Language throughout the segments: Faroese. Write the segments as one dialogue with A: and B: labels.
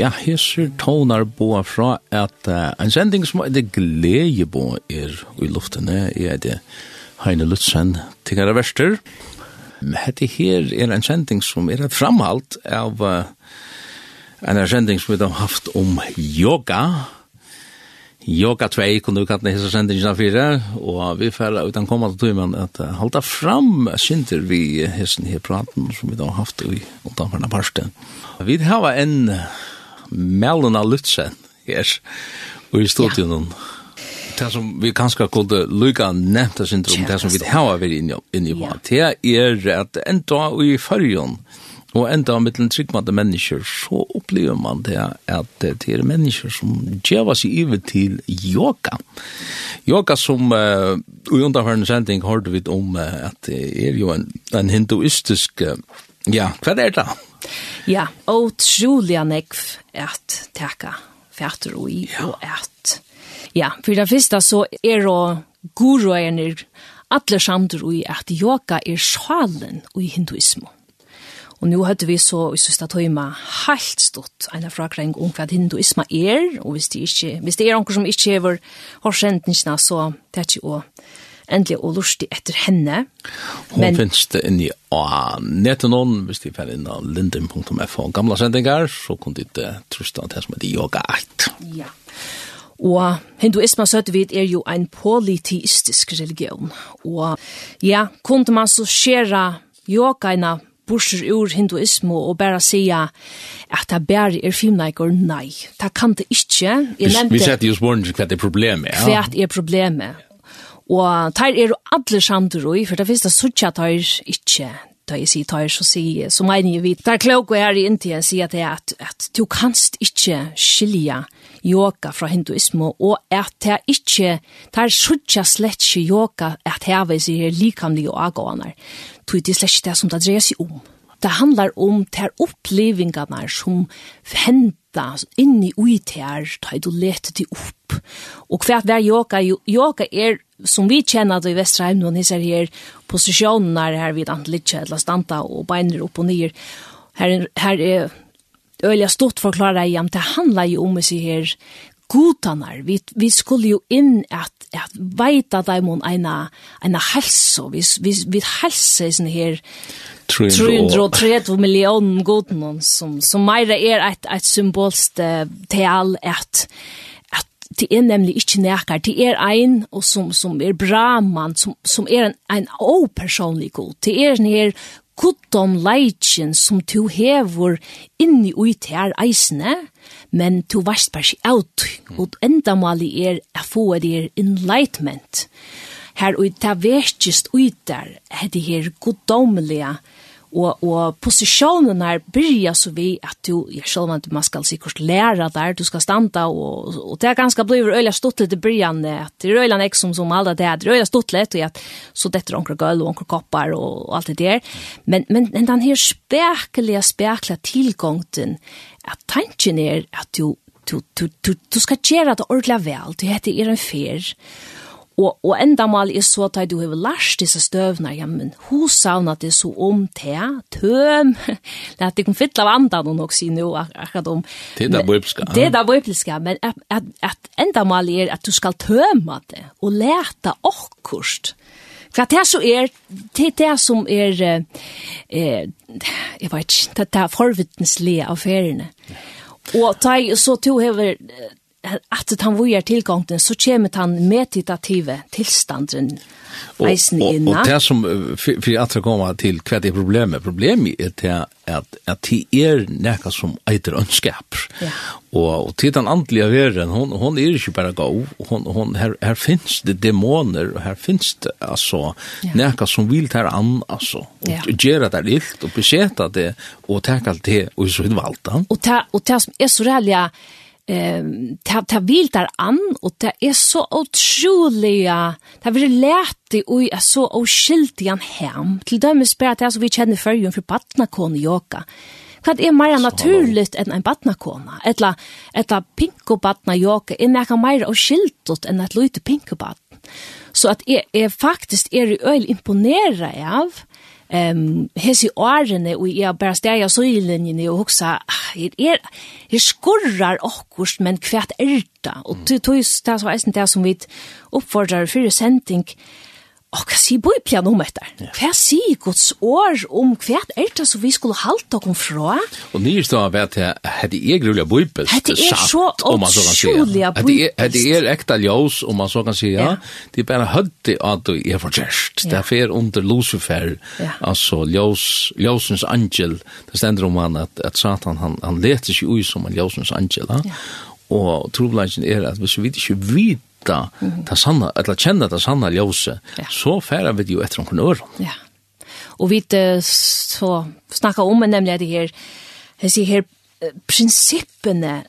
A: Ja, hesser tonar boa fra at uh, en sending som er det glede boa er i luftene, er det Heine Lutzen, tingare verster. Hette her er en sending som er et framhalt av uh, en sending som vi har haft om yoga. Yoga 2 kunne vi kalt det hese sendingen av fire, og vi får utan komma til at uh, halda fram synder vi hessen her praten som vi har haft i undanfarna parsten. Vi har en Melona Lutzen her og i studion. ja. det som vi kanskje kunne lykka nevnta syndrom, det som vi har vært inne i på, det er at enda i fargen, og enda mitt en tryggmande mennesker, så opplever man det at det er mennesker som gjør seg iver til yoga. Yoga som, uh, i underhørende sending, hørte vi om uh, at det er jo en, en hinduistisk, uh, ja, hva er det da?
B: Ja, otroliga nekv at teka fætter og i ja. og at. Ja, for det første så er det guru er alle samtidig i at yoga er sjalen og i hinduismen. Og nu hadde vi så i sista tøyma helt stått en frakring om hva hinduisma er, og hvis det, ikke, hvis det er noen som ikke hever hårsendningene, så det er ikke å endelig og lustig etter henne.
A: Hun Men, finnes det inni i uh, noen, hvis de fer inn av linden.fo gamla sendinger, så kunne de ikke truste det som heter Yoga 8.
B: Ja. Og hinduismen så vet er jo en politistisk religion. Og ja, kunne man så skjera yogaina bursur ur hinduismo og bara sia at det bare er filmneikor, nei, det kan det ikke.
A: Vi setter jo spørsmål hva det er problemet. Ja.
B: Hva er problemet. Og tar er jo alle samtidig, for det finnes første suttja tar ikke da jeg sier tar så sig så mener menar ju vi där klok och är inte jag säger att at, at du kanst ikke skilja yoga fra hinduism og at det er ikke, det er suttje slett ikke yoga att här vi sier likamlig og avgående, tog det slett ikke det som det dreier seg om det handlar om ter opplevingene som händer hitta inni ui tær, ta du lete til opp. Og hvert vær yoga, yoga er, som vi kjenner det i Vesterheim, når ni ser her, posisjonen er her vid antlitje, eller standa og beiner opp og nyer. Her, her er øyla stort forklare igjen, det handler jo om å si her, godanar, vi, vi skulle jo inn at, at veita dem om eina, eina helse, vi, vi, vi helse i sånne her 330 millioner goden som som meira er et, et symbolst tal at, at det er nemlig ikke närkar det er en og som som er bra mann, som som er en en opersonlig god det er en her kuttom leitjen som du hever inni ui tær eisne, men du varst bare ikke out, og enda mali er å få er enlightenment. Her ui ta verkist ui der, er det her guddommelige, og, og posisjonen er byrja så vi at du, jeg skal man man skal sikkert læra der, du skal standa, og, og det er ganske blir øyla stott litt byrjan, at det er øyla nek som, som alle det er, det er litt og at så dette onkel gøl og onkel koppar og, og alt det der, men, men, men den her spekelige, spekelige tilgångten, at tanken er at du, du, du, du, du skal gjøre det ordentlig vel, du heter er en fer, Og, og enda mal er så at du har lært disse støvner hjemme. Hun savner det så om te, tøm. Det er ikke fylt av andre noen nok sier nå akkurat om.
A: Det er det bøybliske.
B: Det er det bøybliske, men at, at, at enda mal er at du skal tøme det og lete akkurat. For det så er, det det som er, eh jeg vet ikke, det där förvittnesliga affärerna. Og ta så to har at han vojar tilgångten, så kommer han meditative tilstanden eisen
A: inn. Og, og, og det som, for, for at jeg kommer til hva det er problemet, problemet er til at, at det er nekka som eiter ønskap. Ja. Og, og til den andelige verden, hon, hon er ikke bare gå hon, hon, her, her finnes det demoner og her finnes det altså, ja. nekka som vil ta an, altså, og ja. gjøre det illt og besätta det, og ta alt det, og så vidvalgt det Og det,
B: og det som er så rælige, ehm ta ta viltar an och det är så otroliga. Det blir lätt och är så oskilt han hem. Till dem spelar det så vi känner för ju för patna kon yoga Kvad er meira naturligt enn ein badnakona, etla, etla pinko patna yoga er nekka meira og skildot enn et lute pinko badn. Så at är jeg faktisk er i øyl imponera av, ehm hesi årene og jeg bare steg av søylinjen og hoksa, er er, er skurrar okkurst, men kvært elta Og tog det som vi oppfordrar fyrir sending, Og hva sier Bibelen om etter? Hva sier Guds år om hva er det som vi skulle halte oss fra?
A: Og nye stod vet at det er grulig Bibel,
B: Det er så utrolig Bibel.
A: Det er ekta ljøs, om man så kan si, ja. Det er bare høyde at du er for kjørst. Det er fer under Lucifer, altså ljøsens angel. Det stender om han at, at Satan, han, han leter seg ut som en ljøsens angel. Ja. Og trobladjen er at hvis vi ikke vet hitta ta sanna eller kenna ta sanna ljose ja. så färra vi ju efter någon år.
B: Ja. Och vi så snakka om nämligen det här det här, här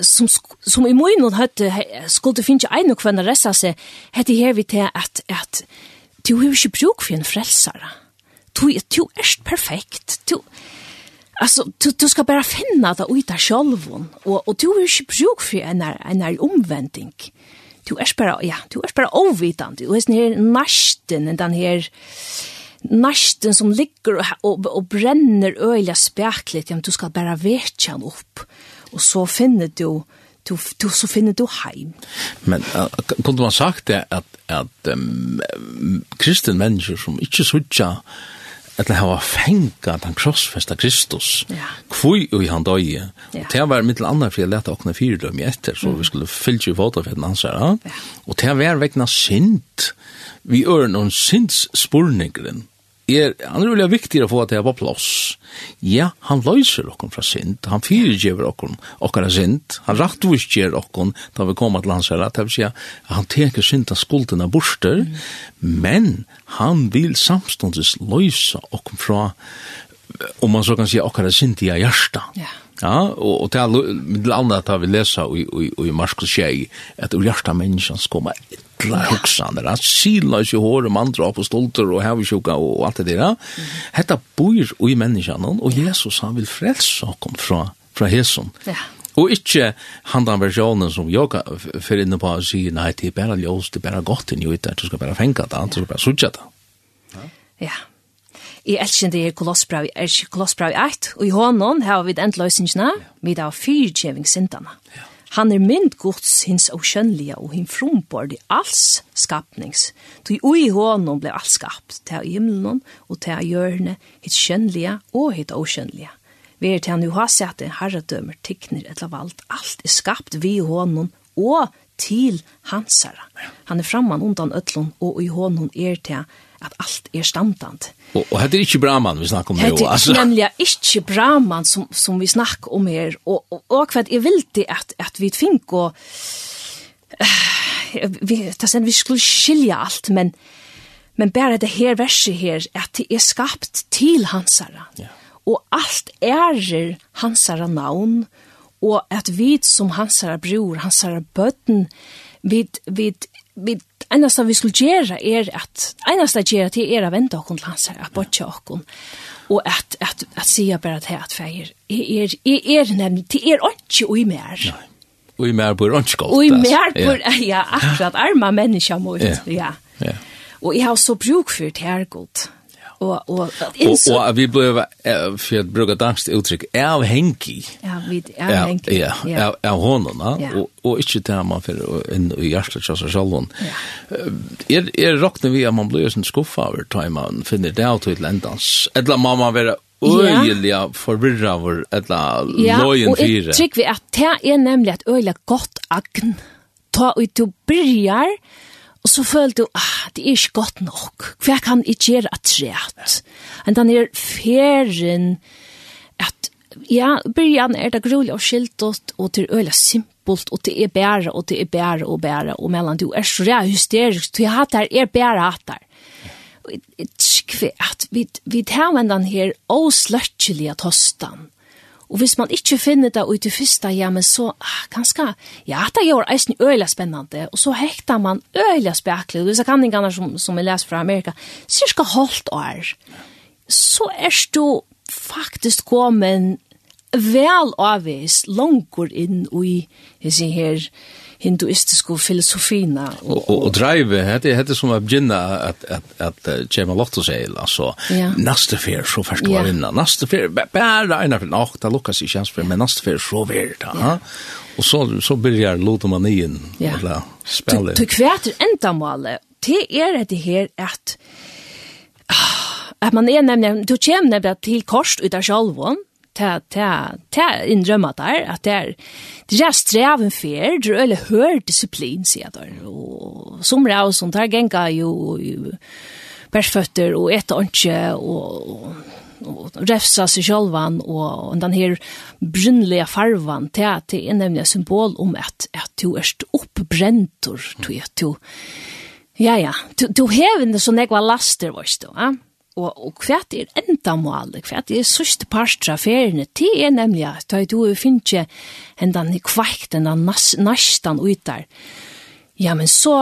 B: som som i mun hade skulle finna en og kvar ressa seg hade här vi till att att du har ju bruk för en frälsare. Du du är perfekt. Du Alltså du du ska bara finna det ut där själv och och du är ju bruk för en en omvändning du er bara, ja, du er bara Du og hesten her nasten, den her nasten som ligger og, og, og brenner øyla spekligt, ja, du skal bara vetja han opp, og så finner du, du, du så finner du heim.
A: Men uh, kunne man sagt det at, at um, kristen mennesker som ikke sutja, eller hava fenga den krossfesta Kristus. Ja. Kvui ui han døye. Ja. Og det var mittel andre for jeg lette åkne fire døm i etter, så mm. vi skulle fylle i fotofetten hans her. Ja. Og det var vekna sint. Vi øren noen synds spurningren er, han er veldig viktig å få at det er på plass. Ja, han løser okken fra synd, han fyrirgjever okken, okken er synd, han rattvisgjer okken, da vi kommer til hans herre, det vil si at han teker sint av skulden av borster, mm. men han vil samståndes løysa okken fra, om man så kan si, okken er synd i hjärsta. Ja. Ja, og, og til alle andre tar vi lesa i, i, i Marskos tjei, at ur hjärsta menneskene kommer alla hugsaner, att sila sig hår och mantra på stolter och häva sjuka och allt det där. Hetta bor i människan och Jesus han vill frälsa kom från från Hesum. Ja. Og ikkje handan versjonen som jeg fyrir inne på å si, nei, det er bare ljós, det er bare godt inn i ut, du skal bare fenga det, du skal bare sutja det.
B: Ja. I elsker det er kolossbrav kolossbrev, jeg kolossbrav i eit, og i hånden har vi den løsningene, vi da fyrtjevingssintene. Ja. Han er mynd gods hins avkjønnelige og hin frumbord i alls skapnings. Ty ui hånden ble alls skapt, til himmelen og til hjørne, hitt kjønnelige og hitt avkjønnelige. Vi er til han jo har sett en herredømer, tikner eller valgt. Alt er skapt vi hånden og til hansara. Han er framman undan øtlån og i hånden er til at alt er standant.
A: Og, og hette er ikke Brahman vi snakker om det
B: jo, altså. Hette er nemlig ikke Brahman som, som vi snakker om her, og, og, og hva er vildt at, at vi fink og vi, det vi skulle skilja alt, men, men bare det her verset her, at det er skapt til hansara. Ja. Og alt ærer hansara navn, og at vi som hansara bror, hansara bøtten, vi, vi vi einasta vi skulle gjera er at einasta gjera til er å vente okkon til hans her, at bortja okkon og at, at, at sia bare til at feir er, er, er nemlig, til er ikke ui mer
A: ui mer bor ikke godt
B: ui mer bor, ja, akkurat arma menneska mot, ja, ja. og jeg har så bruk for det her godt og og innså.
A: og, og vi blev för att bruka danskt uttryck är henki.
B: Ja, vi är henki.
A: Ja, ja, är honom, va? og, och inte där man för in i hjärtat så så självon. Er er rocknar vi at man blir sånn skuffa over time man finner det ut til ländans. Eller mamma vara Øyeliga forvirra over etla lojen fyre.
B: Ja, og jeg trykker vi at det er nemlig et øyelig godt agn. Ta ut du byrjar, Og så følte du, ah, det er ikke godt nok. Hva kan jeg gjøre at rett? Men den er ferien at, ja, byrjan er det grulig og skiltet, og det er øyla simpelt, og det er bære, og det er bære, og bære, og mellom du er så rett hysterisk, du har hatt her, er bære hatt her. jeg tror at vi tar med den her åsløttelige tostan, Og hvis man ikke finner det ut i første hjemme, så ah, ganske, ja, det gjør eisen øyelig spennende, og så hekter man øyelig spekler, og disse kanningene som, som jeg leser fra Amerika, cirka halvt år, så er du faktisk kommet vel avvis langt inn i, jeg sier her, hinduistiske filosofina.
A: og, og, og drive hade hade som att at, at, at, att Jema Lotto sier, altså,
B: ja.
A: neste fer, så først du
B: ja.
A: var innan nästa fair bare en av nok, det lukkes ikke chans för men neste fer, så väl det, Ja. Og så så begynner lotomanin
B: ja.
A: eller
B: spelet.
A: Du,
B: du kvärt ändamålet. Det er det här att at man er nemlig, du kommer nemlig til kors ut av sjálfon, ta ta ta indrömma där att det er det er streven fer det eller hør disiplin sier der og som det och sånt här gänga ju ju persfötter och ett og og refsa seg självan og och den her brunliga farvan til att det nemlig symbol om at at du är uppbräntor, du, du, ja, ja, du, du har inte så nekva laster, vet du, ja? og, og hva er endamål, hva er sørste parstra feriene, det er nemlig at du finner ikke hendan i kvekt, hendan nastan ut der. Ja, men så,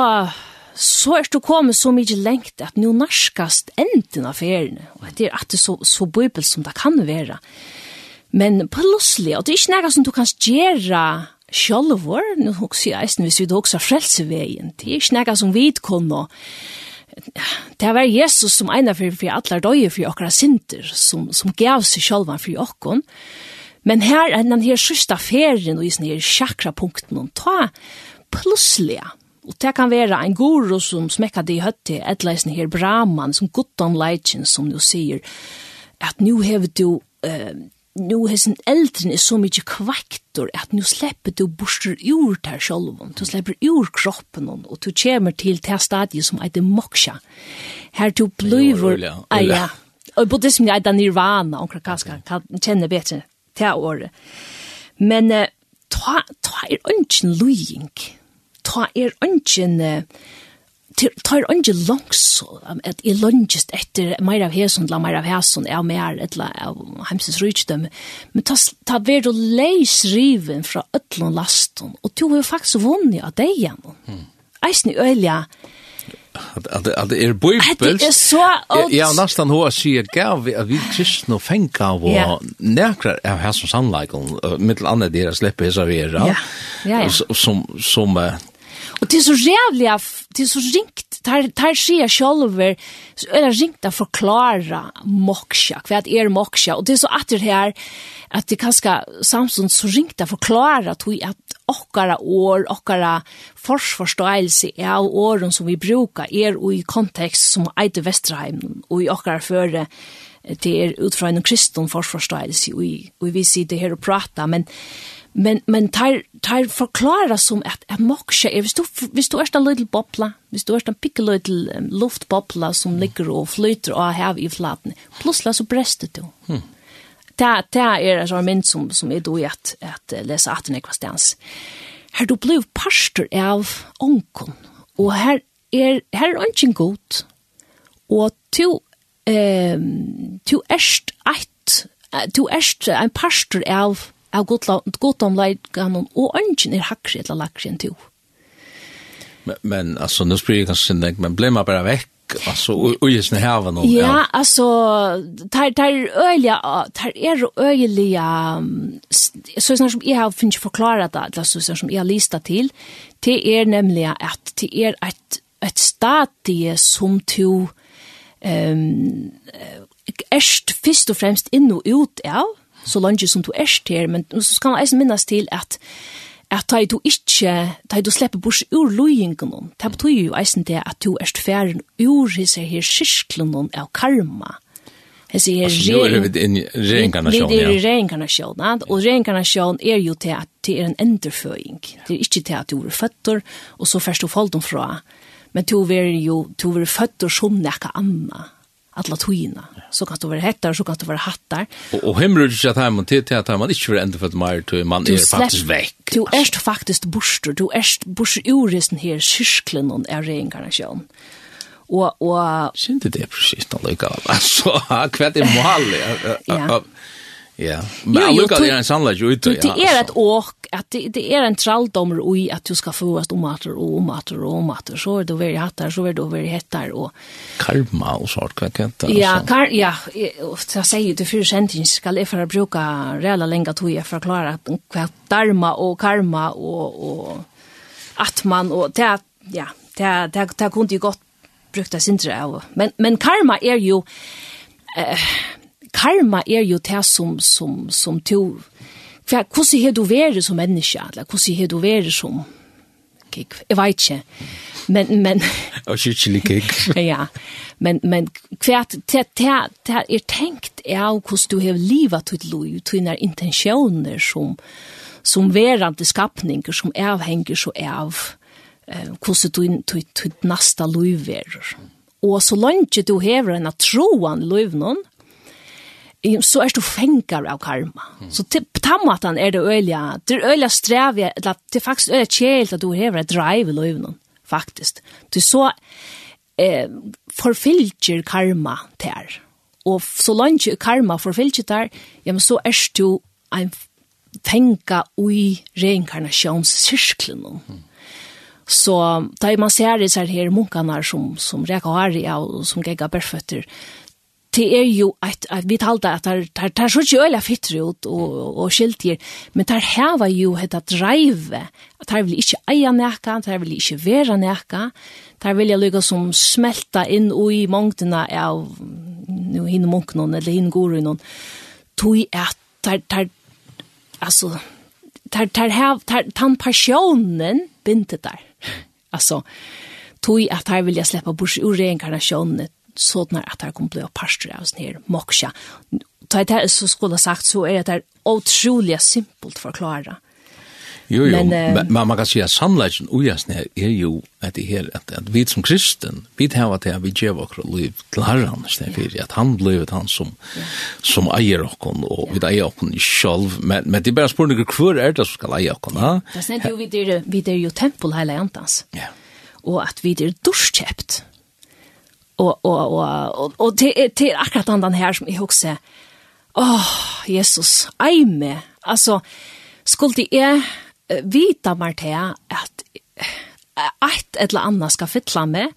B: så er du kommet så mye lengt at nå narskast enden av feriene, og det er at det er så, så bøybel som det kan være. Men plutselig, og det er ikke noe som du kan gjøre sjálvor, nu hugsi eisen, hvis vi du hugsa frelsevegin, det er ikke noe som vi kunne, det var Jesus som ena for, for alle døye for okra synder, som, som gav seg selv for okkon. Men her, den her sørste ferien og i sånne her sjakra-punkten, ta plutselig, og det kan være en guru som smekker det i høtte, et eller annet her braman, som gutton leitjen, som du sier, at nu hever du uh, nu hesen eldren er så mykje kvaktor at nu slepper du borster ur der sjolvon, du slepper ur kroppen og du kommer til det stadiet som heter moksha. Her du blir...
A: Ja,
B: ja. Og buddhismen er nirvana, omkring kanskje, kan kjenne bedre til året. Men ta, ta er ønsken lujing, ta er ønsken... Uh, tar ikke langs at jeg lønges etter mer av hæsson, la mer av hæsson, jeg mer etla av heimsens rydstøm, men ta, ta ver og leis riven fra øtlån lasten, og du har jo faktisk vunnet av deg igjen.
A: Mm.
B: Eisen i øyla,
A: At, at, at det er bøybels.
B: Det er så
A: alt. Ja, nesten hva sier gav vi at vi kristne fengar av og nekrar av her som sannleikon, mittel annet dere slipper
B: Ja, ja.
A: som, som, som
B: Och det er så jävligt, det er så ringt, tar, tar sig själv, eller ringt å förklara moksha, vad er moksha? Och det är så att det här, att det kanskje samstånd så ringt å förklara att at att okkara år, okkara forsforståelse av åren som vi brukar er i kontext som Eide Vesterheim og i okkara føre det er ut fra en kristen forsforståelse og vi sitter her og prater, men Men men tar tar förklara som att att moxa är visst du visst du är en liten bobbla, visst du är en pick liten um, luftbobbla som ligger och flyter och har i flatten. plus så bräster du. Mm. Det det är alltså min som som är då i att att läsa att den ekvastens. Här du blev pastor av onkon och här är här är ingen god. Och to ehm um, to erst ett to erst en pastor av av goddomleikannon, og ønsken er hakre eller lakre enn to.
A: Men, men altså, nå spyr jeg kanskje sinne, men ble man bare vekk? Alltså och just när här någon.
B: Ja, alltså tar tar öliga tar är öliga så snart som jeg har funnit förklarat det eller så snart som jag listat till det är nämligen att det är ett ett stadie som to ehm erst först og främst in och ut av så langt som du er til, men så skal man eisen minnes til at at da du ikke, da du slipper bort ur løyingen, det betyr jo eisen det at du er ferdig ur disse her kyrklen av karma. Hesi her
A: reinkarnasjon, ja.
B: Det er reinkarnasjon, og reinkarnasjon er jo til at det er en enderføying. Det er ikke til at du er føtter, og så først du falt dem fra. Men du er jo, du er føtter som nekka anna alla tøyina. Så kan du være hettar, så kan du være hattar.
A: Och, och hemmelig ikke at heimann til till att man inte vil enda för att man, tøy, man er faktiskt vekk.
B: Du erst faktisk borster, du erst borster urisen her, kyrklen og er reinkarnasjon. Og, og...
A: Synd det är precis noe lika. Alltså, hva er mål?
B: Ja.
A: Ja, men
B: jo, jo,
A: det er en sannlegg ute.
B: Det er et åk, at det, det er en tralldommer ui at du skal fåast omater og omater og omater, så er det veri hattar, så er det veri hettar. Og...
A: Karma og sånt, hva kan det?
B: Ja, kar, ja, så sier du fyrir sendingen skal jeg for å bruke reala lenga tog jeg for å klare hva dharma og karma og, og atman og det, ja, det, det, det, det kunne jeg godt brukt det sindre av. Men, men karma er jo, eh, karma er jo det som, som, som to, hva, hvordan har du vært som menneske, eller hvordan har du vært som kikk, jeg vet ikke, men, men,
A: og kyrkjelig kikk,
B: ja, men, men, hva, det, det, det er tenkt av hvordan du har livet ditt liv, til dine intensjoner som, som verande skapninger, som avhenger så av, eh, hvordan du, du, du, du liv er, og så langt du har en troan liv noen, så er du fengar av karma. Mm. Så til tammatan er det øyla, det er øyla strev, eller det er faktisk øyla kjelt at du hever et drive i løyvnen, faktisk. Du så eh, forfylger karma ter. Og så langt karma forfylger der, ja, men så er du en fenga ui reinkarnasjonssirklen. Mm. Så da man ser disse her munkene som, som reker og som gegger berføtter, det er jo at, at vi talte at det er, er så ikke øyla fytre ut og, og skiltier, men det her var jo et dreive, at det vil ikke eie nækka, det vil ikke være nækka, det vil jeg lykke som smelta inn i mongtena av nu hinne munkene eller henne gore noen, tog at det er, altså, det er, det er, den passionen bindet der. Altså, tog at her vil jeg slippe bort ur reinkarnasjonen, sådana att det kommer bli av pastor av sån här moksha. Ta det här så skulle sagt så är det här otroligt simpelt förklara.
A: Jo, jo, men, uh, men man kan säga sannleggen ujasne er ju att det här att, att vi som kristen, vi tar at vi ger vår liv till herran, för att han blei han som, ja. som eier okkon, och ja. vi eier okkon själv, men, men det er bare spurningar kvar är det som ska eier okkon, ha? Ja.
B: Det er ju vi är, vi är ju tempel hela jantans, ja. Och att vi er dorskjept, og, og, og, och og til, til akkurat andan her som jag också Åh, oh, Jesus, ei me. Altså, skulle jeg vita meg til at et eller annet skal fylla meg,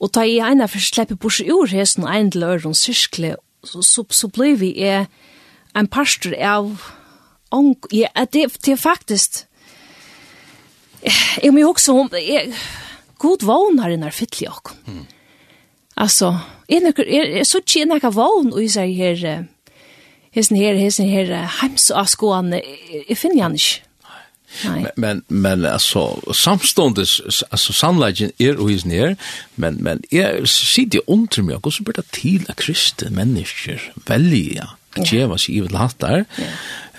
B: og ta i ene for sleppe bort i ord hesten og en til øren syrskle, så, så, så blir vi eh, en pastor av ong, ja, det, det er faktisk jeg må jo også om jeg, god vågnar i nær fytle i. Mm. Alltså, är det är er, så tjänar jag vån och så här hesen här hesen här hems av skoan i Finland. Nej.
A: Men men alltså samstundes alltså sunlighten är och is ner men men är det under mig och så blir det till kristna människor välja att ge vad sig i det hattar.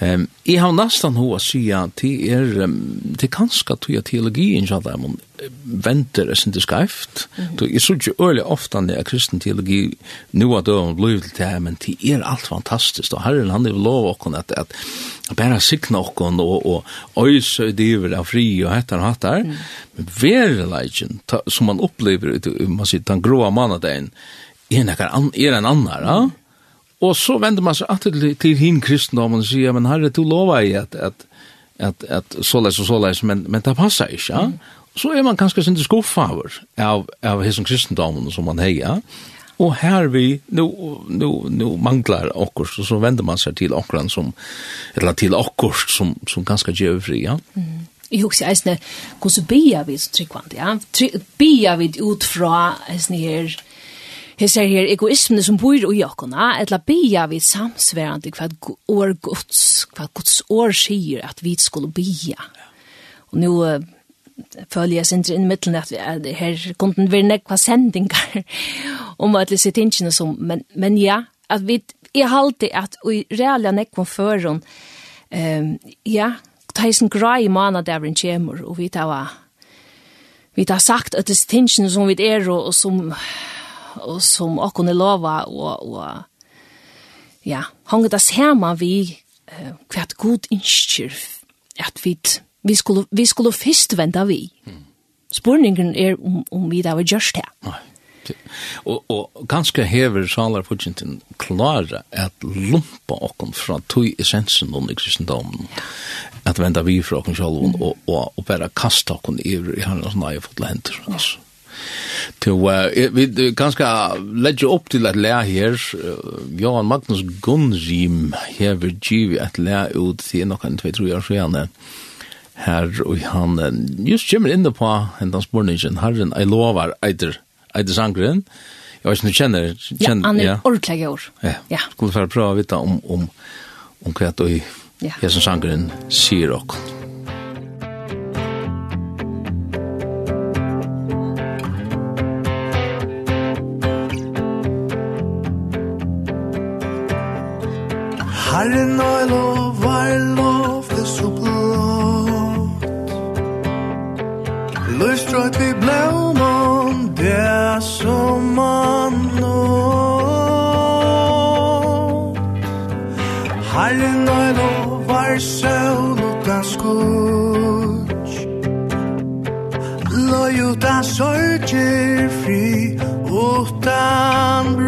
A: Um, i har nästan hur att säga till det er, um, det er kanskje at teologien ikke at man venter er sin skreift. Mm -hmm. Jeg tror ikke øyelig ofte kristen teologi nu at då er det her, men till er allt fantastiskt och Herren han er lov åkken at, at bare och åkken og, og øyse diver av fri och heter og etter. men Men verileggen som man opplever, man sier den gråa mannen, er en, er en annen, ja? Mm Og så vender man seg alltid til, til hin kristendom og sier, men herre, du lover jeg at, at, at, at såleis og såleis, men, men det passer ikke, ja? Mm. Så er man kanskje sin skuffa over av, av hessen kristendom som man heier, og her vi nu nu nu manglar okkur så så vender man seg til okkuran som eller til okkur som som ganska gjev fri ja
B: mm. Jeg husker eisne, hvordan bia vi så tryggvand, ja? Bia vi ut fra eisne her, hesar her egoismene som bor i okkona, etla bia vi samsverande hva år gods, hva gods år sier at vi skulle bia. Ja. Og nu uh, føler jeg sin inn i middelen at vi er, her kunden være nekva sendingar om at det sitt innkjene som, men, men ja, at vi, jeg halte at vi realia nekva føron, um, ja, ta i sin grai mana der vi kjemur, og vi tar vi tar sagt at det sitt innkjene som vi er og, og som og som åkken er lova, og, og ja, hanget det samme vi uh, hva god innskjer at vi, vi, skulle, vi skulle først venda vi. Mm. Spurningen er om, om vi da var gjørst her.
A: Nei. Og, og ganske hever salar Putintin klare at lumpa okkom fra tog essensen om kristendomen at venda vi fra okkom mm. og, og, og bare kasta okkom i i hans nøye fotla hendur altså. To vi ganska lägger upp till att lära här Johan Magnus Gunrim här vid GV att lära ut till någon två tror jag så her, här och han just kommer in på den har herren I lovar either eider sangren jag vet inte känner kjenner,
B: ja han är ordentlig år
A: ja. Skulle för prova vita om om om kvart och
B: ja.
A: som sangren sier och
C: Herren er lov, er lov, det så blått. Løstrøyt vi blau mann, det er som man nått Herren er lov, er søvn og det skutsk Løy ut av sorger fri utan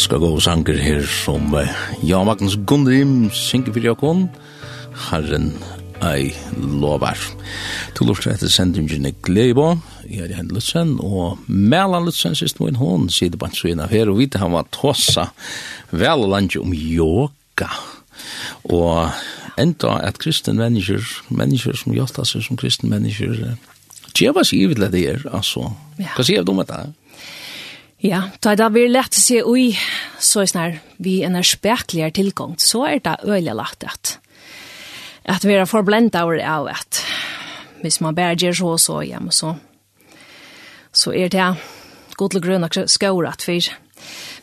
A: fantastiska gode sanger her som uh, Jan Magnus Gundrim synger for Jakon, Herren ei lovar. Til lort etter sendingen i Gleibo, jeg er Henrik Lutzen, og Melan Lutzen sist må min hon, sier det bare så av her, og vite han var tåsa vel og om yoga. Og enda at kristen mennesker, mennesker som gjør seg som kristen mennesker, Tjeva sig givet det er, altså.
B: Ja.
A: Hva sier du om dette?
B: Ja, da det blir lett å se ui, så er snar, vi en er spekligere tilgang, så er det øyelig lagt at, at vi er forblendet over av at hvis man bare gjør så så hjem, så, så er det god til grunn og skåret at vi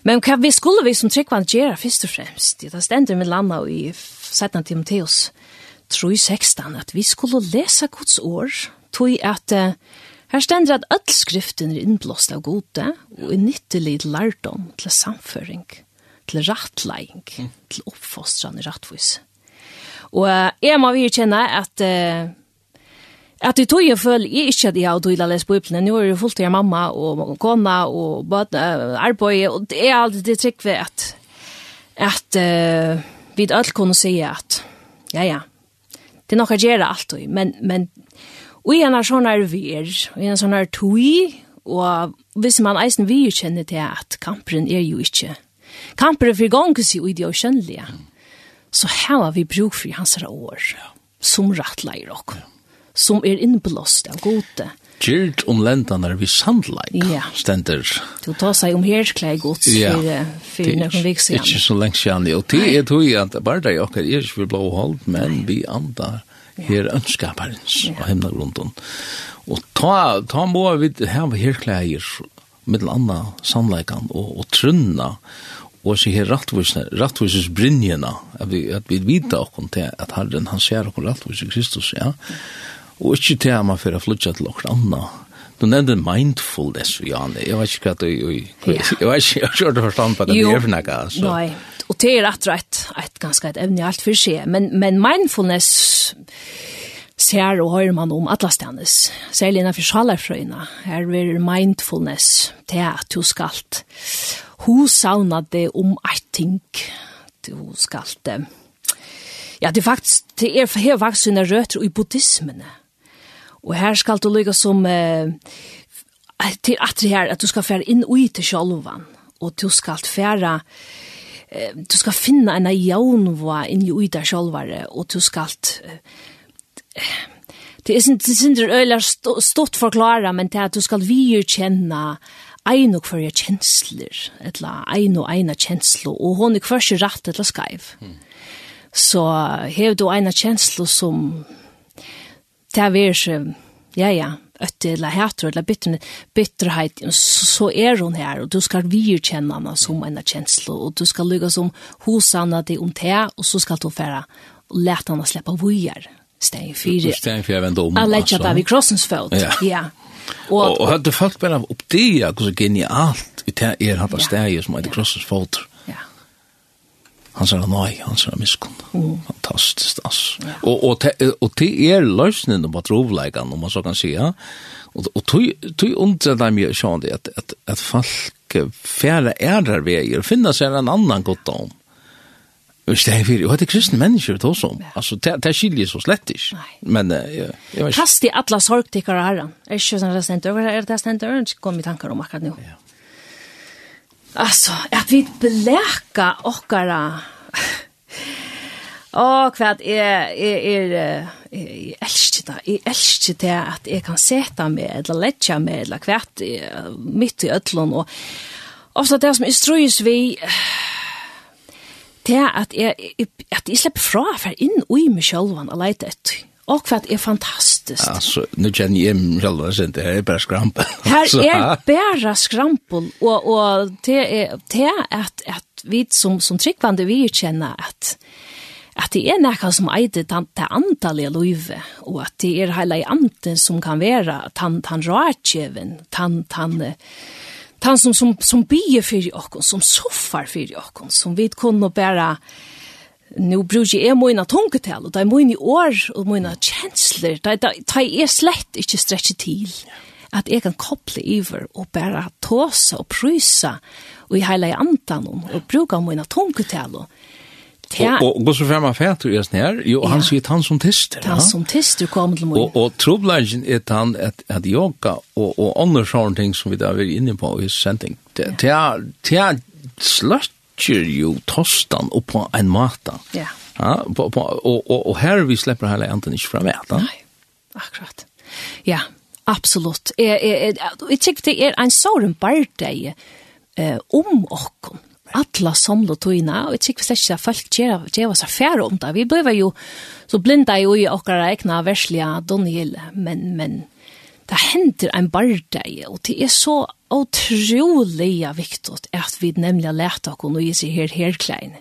B: Men hva vi skulle vi som tryggvann gjøre først og fremst, det stender med landet i 17. Timoteus 3.16, at vi skulle lese Guds år, tog at uh, Her stender at all skriften er innblåst av gode og er nyttelig til lærdom, til samføring, til rattlegging, mm. til oppfostrande rattvis. Og jeg må virkjenne at uh, At det tog jeg føl, jeg ikke at jeg har tog lest Bibelen, nå er det fullt av mamma og kona og både arbeid, og det er alltid det trygg ved at, at uh, vi alt kunne si at, ja, ja, det er nok å gjøre alt, men, men Og i en sånn her vir, og en en sånn er tui, og hvis man eisen vi kjenner til at kamperen er jo ikke. Kamperen for gong er i det skjønnelige. Så her har vi bruk for hans år, som rettleier og som er innblåst av gode.
A: Gjert om lentanar vi sandleik,
B: ja.
A: stender.
B: Du tar seg om herklei gods
A: ja.
B: for for noen vik siden.
A: Ikke så lengt siden, og det er tog at bare det er ikke vi blå hold, men vi andar her ønskaparens og hemna grunden. Og ta, ta må vi hava herklæger mittel anna sannleikan og, og trunna og så her rattvisne, rattvises brinjena, at vi, at vi vita okkur til at Herren han ser okkur rattvis i Kristus, ja. Og ikke til at man fyrir flytja til okkur anna. Du nevnte mindfulness, Janne. Jeg vet ikke hva du... Jeg vet ikke, jeg har ikke forstand på det. Jo,
B: nei, og det er rett rett, et ganske et evne alt for seg, men, men mindfulness ser og hører man om alle stedene, særlig innenfor sjalerfrøyene. Her er mindfulness til at du skal hun savner det om et ting. Du skal ja, det er faktisk det er her faktisk sine røtter i buddhismen og her skal du lykke som eh, til at det her at du skal fære inn ui til sjolvan og du skal fære eh, du skal finna en jaunva inn i uida självare og du skal eh, det er inte det är ölar stort men det er at du skal vi kjenne ein og hverja kjensler, etla ein og eina kjenslo, og hon er hversi rett etla skaiv. Mm. Så hev du eina kjenslo som, det er ja, ja, ötte eller hætter eller bitter, bitterhet, så er hon her, og du skal virkjenne henne som en kjensle, og du skal lykke som hos henne til om te, og så skal du fære og lete henne slippe vujer. Stein 4.
A: Stein 4 vende om.
B: Han lette det ved krossens fot
A: Ja.
B: ja.
A: Og,
B: og,
A: og hadde folk bare oppdaget hvordan genialt det er hatt av steg som heter krossens født
B: hans
A: er nøy, hans er miskunn. Mm. Fantastisk, ass. Ja. Og, og, te, og te er løsningen på trovleikene, om man så kan si, ja. Og, og tog undret deg mye, sånn det, at, at, at folk færre ærer veier, finner seg en annan godt om. Hvis det er fyrir, og det er kristne mennesker det også om. Altså, det, det skiljer så slett ikke. Men, jeg, jeg vet ikke.
B: Kast i alle sorgtikkere herren. Er ikke sånn det er stendt over, er det stendt over, kom i tankar om akkurat nå.
A: Ja.
B: Alltså, att vi bläka okkara. Åh, kvad er er er jeg elsker det, jeg elsker det at jeg kan seta meg, eller letja meg, eller kvært mitt i ødlån, og ofta det som instruis vi, det at jeg, at jeg slipper fra for inn i meg sjølvan og leite etter, Och för att är fantastiskt.
A: Alltså, nu känner jag mig själv sen det här är bara
B: skrampel.
A: Här
B: är bara skrampel och och det är det att att vi som som tryckvande vi känner att at det er nekka som eide tan, det antallet løyve, og at det er heila i anten som kan være tan, tan rådkjeven, tan, tan, tan som, som, som bier fyrir okkon, som soffar fyrir okkon, som vi kunne bare, bara nu brukar jag mina tungetal och det är mina år och mina känslor. Det det er slett inte stretch till. Att jag kan koppla över och bara tåsa och prysa och i hela andan och bruka mina tunketal. Ja.
A: Og, og gå så frem av fætur i nær, jo, han sier han som tister.
B: Han som tister kom til meg.
A: Og, og troblagen er tann at, at yoga og, og andre sånne ting som vi da er inne på i sending, det er sløtt bytjer jo tostan og på en mata.
B: Ja.
A: Ja, på, på, og, og, og her vi slipper hele enten inte fram vet.
B: Nei, akkurat. Ja, absolut. Jeg, jeg, jeg, tycker det er en sånn bardag eh, om och alla samla tøyna, og jeg tykker slett ikke at folk gjør, gjør seg færre om det. Vi ble jo så blinda jo i okkara egna verslige Daniel, men, men det hender en bardeg, og det er så utrolig viktig at vi nemlig lærte oss å gjøre her herklein,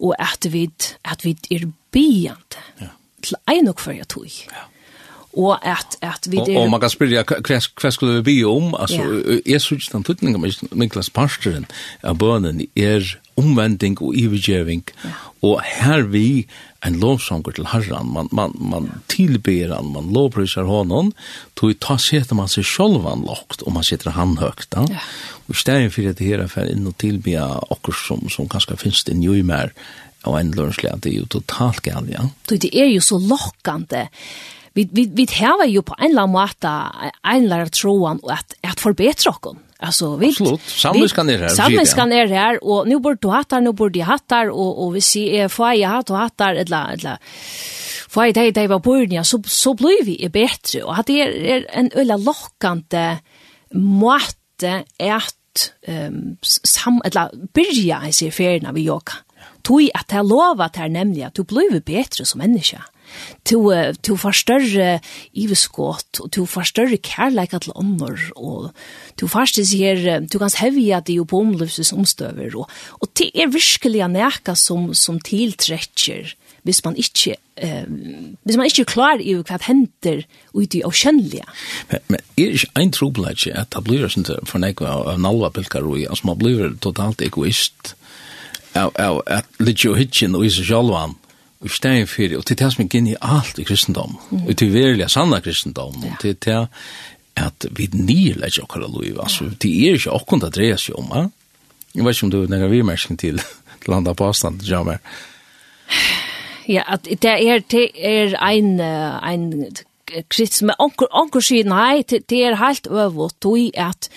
B: og at vi, at vi er begynt
A: ja.
B: til en og hver tog.
A: Ja
B: och att att vi
A: det og man kan spela kväs skulle vi om? Alltså
B: är
A: så just den tutningen med Niklas Pastoren av bönen är omvändning och övergivning og här vi en lovsång till Herren. Man man man tilber han man lovprisar honom. Då tar sätter man sig själv han lågt och man sätter han högt da.
B: Ja.
A: och istället för att det här for in og tillbe och som som kanske finns det ny mer och en lunch det är ju totalt galt ja
B: det är ju så lockande vi vi vi har ju på en eller måta en eller troan att att förbättra oss. Alltså vi
A: Absolut. Samviskan är här.
B: Samviskan är här och nu borde du hattar, nu borde jag hattar och, och vi ser får jag hatt och hattar eller eller får jag det det var på ja, så så blir vi är bättre och att det är en ölla lockande måte att um, sam eller börja i sig färna vi jogga. Tui at det lovar att det at du blir bättre som människa to to förstörre iveskott och to förstörre kärlek att lånor og to fast ser to ganska heavy at det på omlöses omstøver og og det er virkelig en näka som som tiltrekker hvis man ikke eh hvis man inte klar i hva händer ut i oceanlia.
A: Men, men er ikke en trubbelage at det blir sånt för några av några bilkaroi altså man blir totalt egoist. av au at litjo hitchen och is självan i stedet for, og til det som er genialt i kristendom, mm. og til verilig sanna kristendom, og til det at vi nirlegger okkara loiv, altså, det er ikke okkund at dreja seg om, eh? Jeg vet ikke om du nekker vimerskning til til landa på avstand, Jammer.
B: Ja, at det er, det er ein, ein krist, men onkur, onkur sier, nei, det det er helt øvått, og i at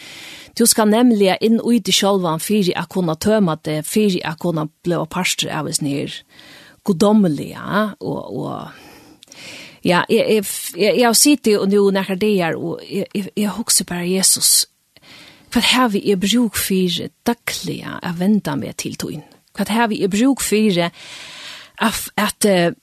B: Du skal nemlig inn og ut i sjølvan fyrir a kunna tøma det, fyrir a kunna bleva parster av oss nir godommelige, og, og ja jeg, jeg, jeg, jeg sitter jo nå när det her, og jeg, jeg, jeg husker bare Jesus hva har vi i bruk for daglig å vända meg til tog Hva har vi i bruk for at, at uh,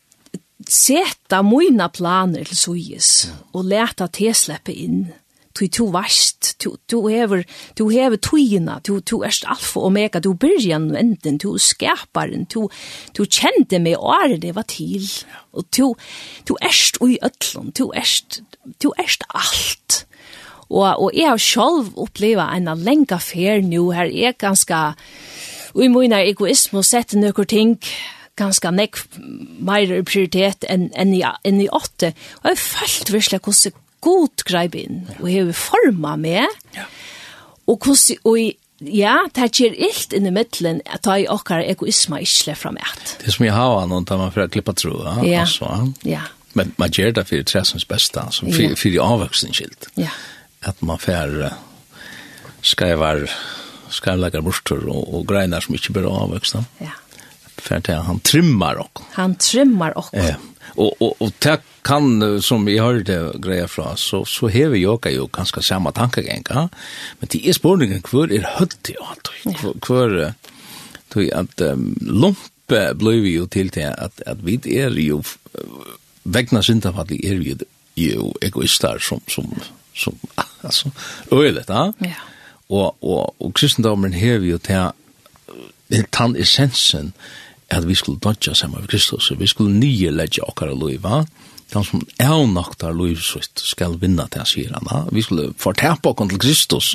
B: seta mine planer till sojes och läta te släppa in tu to vast tu tu hever tu hever tuina tu tu erst alfa og omega du byrjan enden tu skaparen tu tu kjente meg året det var til. Og tu tu erst ui öllum tu erst tu erst alt og og jeg har sjálv oppleva en lenga fer nu her. Er ganska ui mina egoismo sett nøkur ting ganska nekk meir prioritet enn en i, en i åtte. Og jeg følte virkelig hvordan god greip inn, og hever forma med,
A: ja.
B: og hvordan, og i, Ja, det gjør ilt inn i middelen at ta i okkar egoisma ikke fram et.
A: Det er som jeg har noen tar man for å klippa tro, ja. Altså, ja. Men man gjør det for tressens beste, som for,
B: ja.
A: for avvøksenskilt.
B: Ja.
A: At man får skriver, skriver borster og, og greiner som ikke blir avvoksen.
B: Ja.
A: For at han trimmer okkar.
B: Han trimmar okkar.
A: Ja. Og, och og tack kan som jeg har det greia fra, så så hever yoga jag ganske samme samma ja. Men det är spårningen kvar är högt i Hvor, kvar tog att um, lumpe blev jo till til att att vi är ju vägna synda för vi är ju egoistar som som som alltså ölet, ja.
B: Ja.
A: Och och och kristendomen har ju till den essensen at vi skulle dodja saman med Kristus, vi skulle nye ledja okkara loiva, de som er noktar loivsvitt skal vinna til sier han, vi skulle fortepa okkar til Kristus,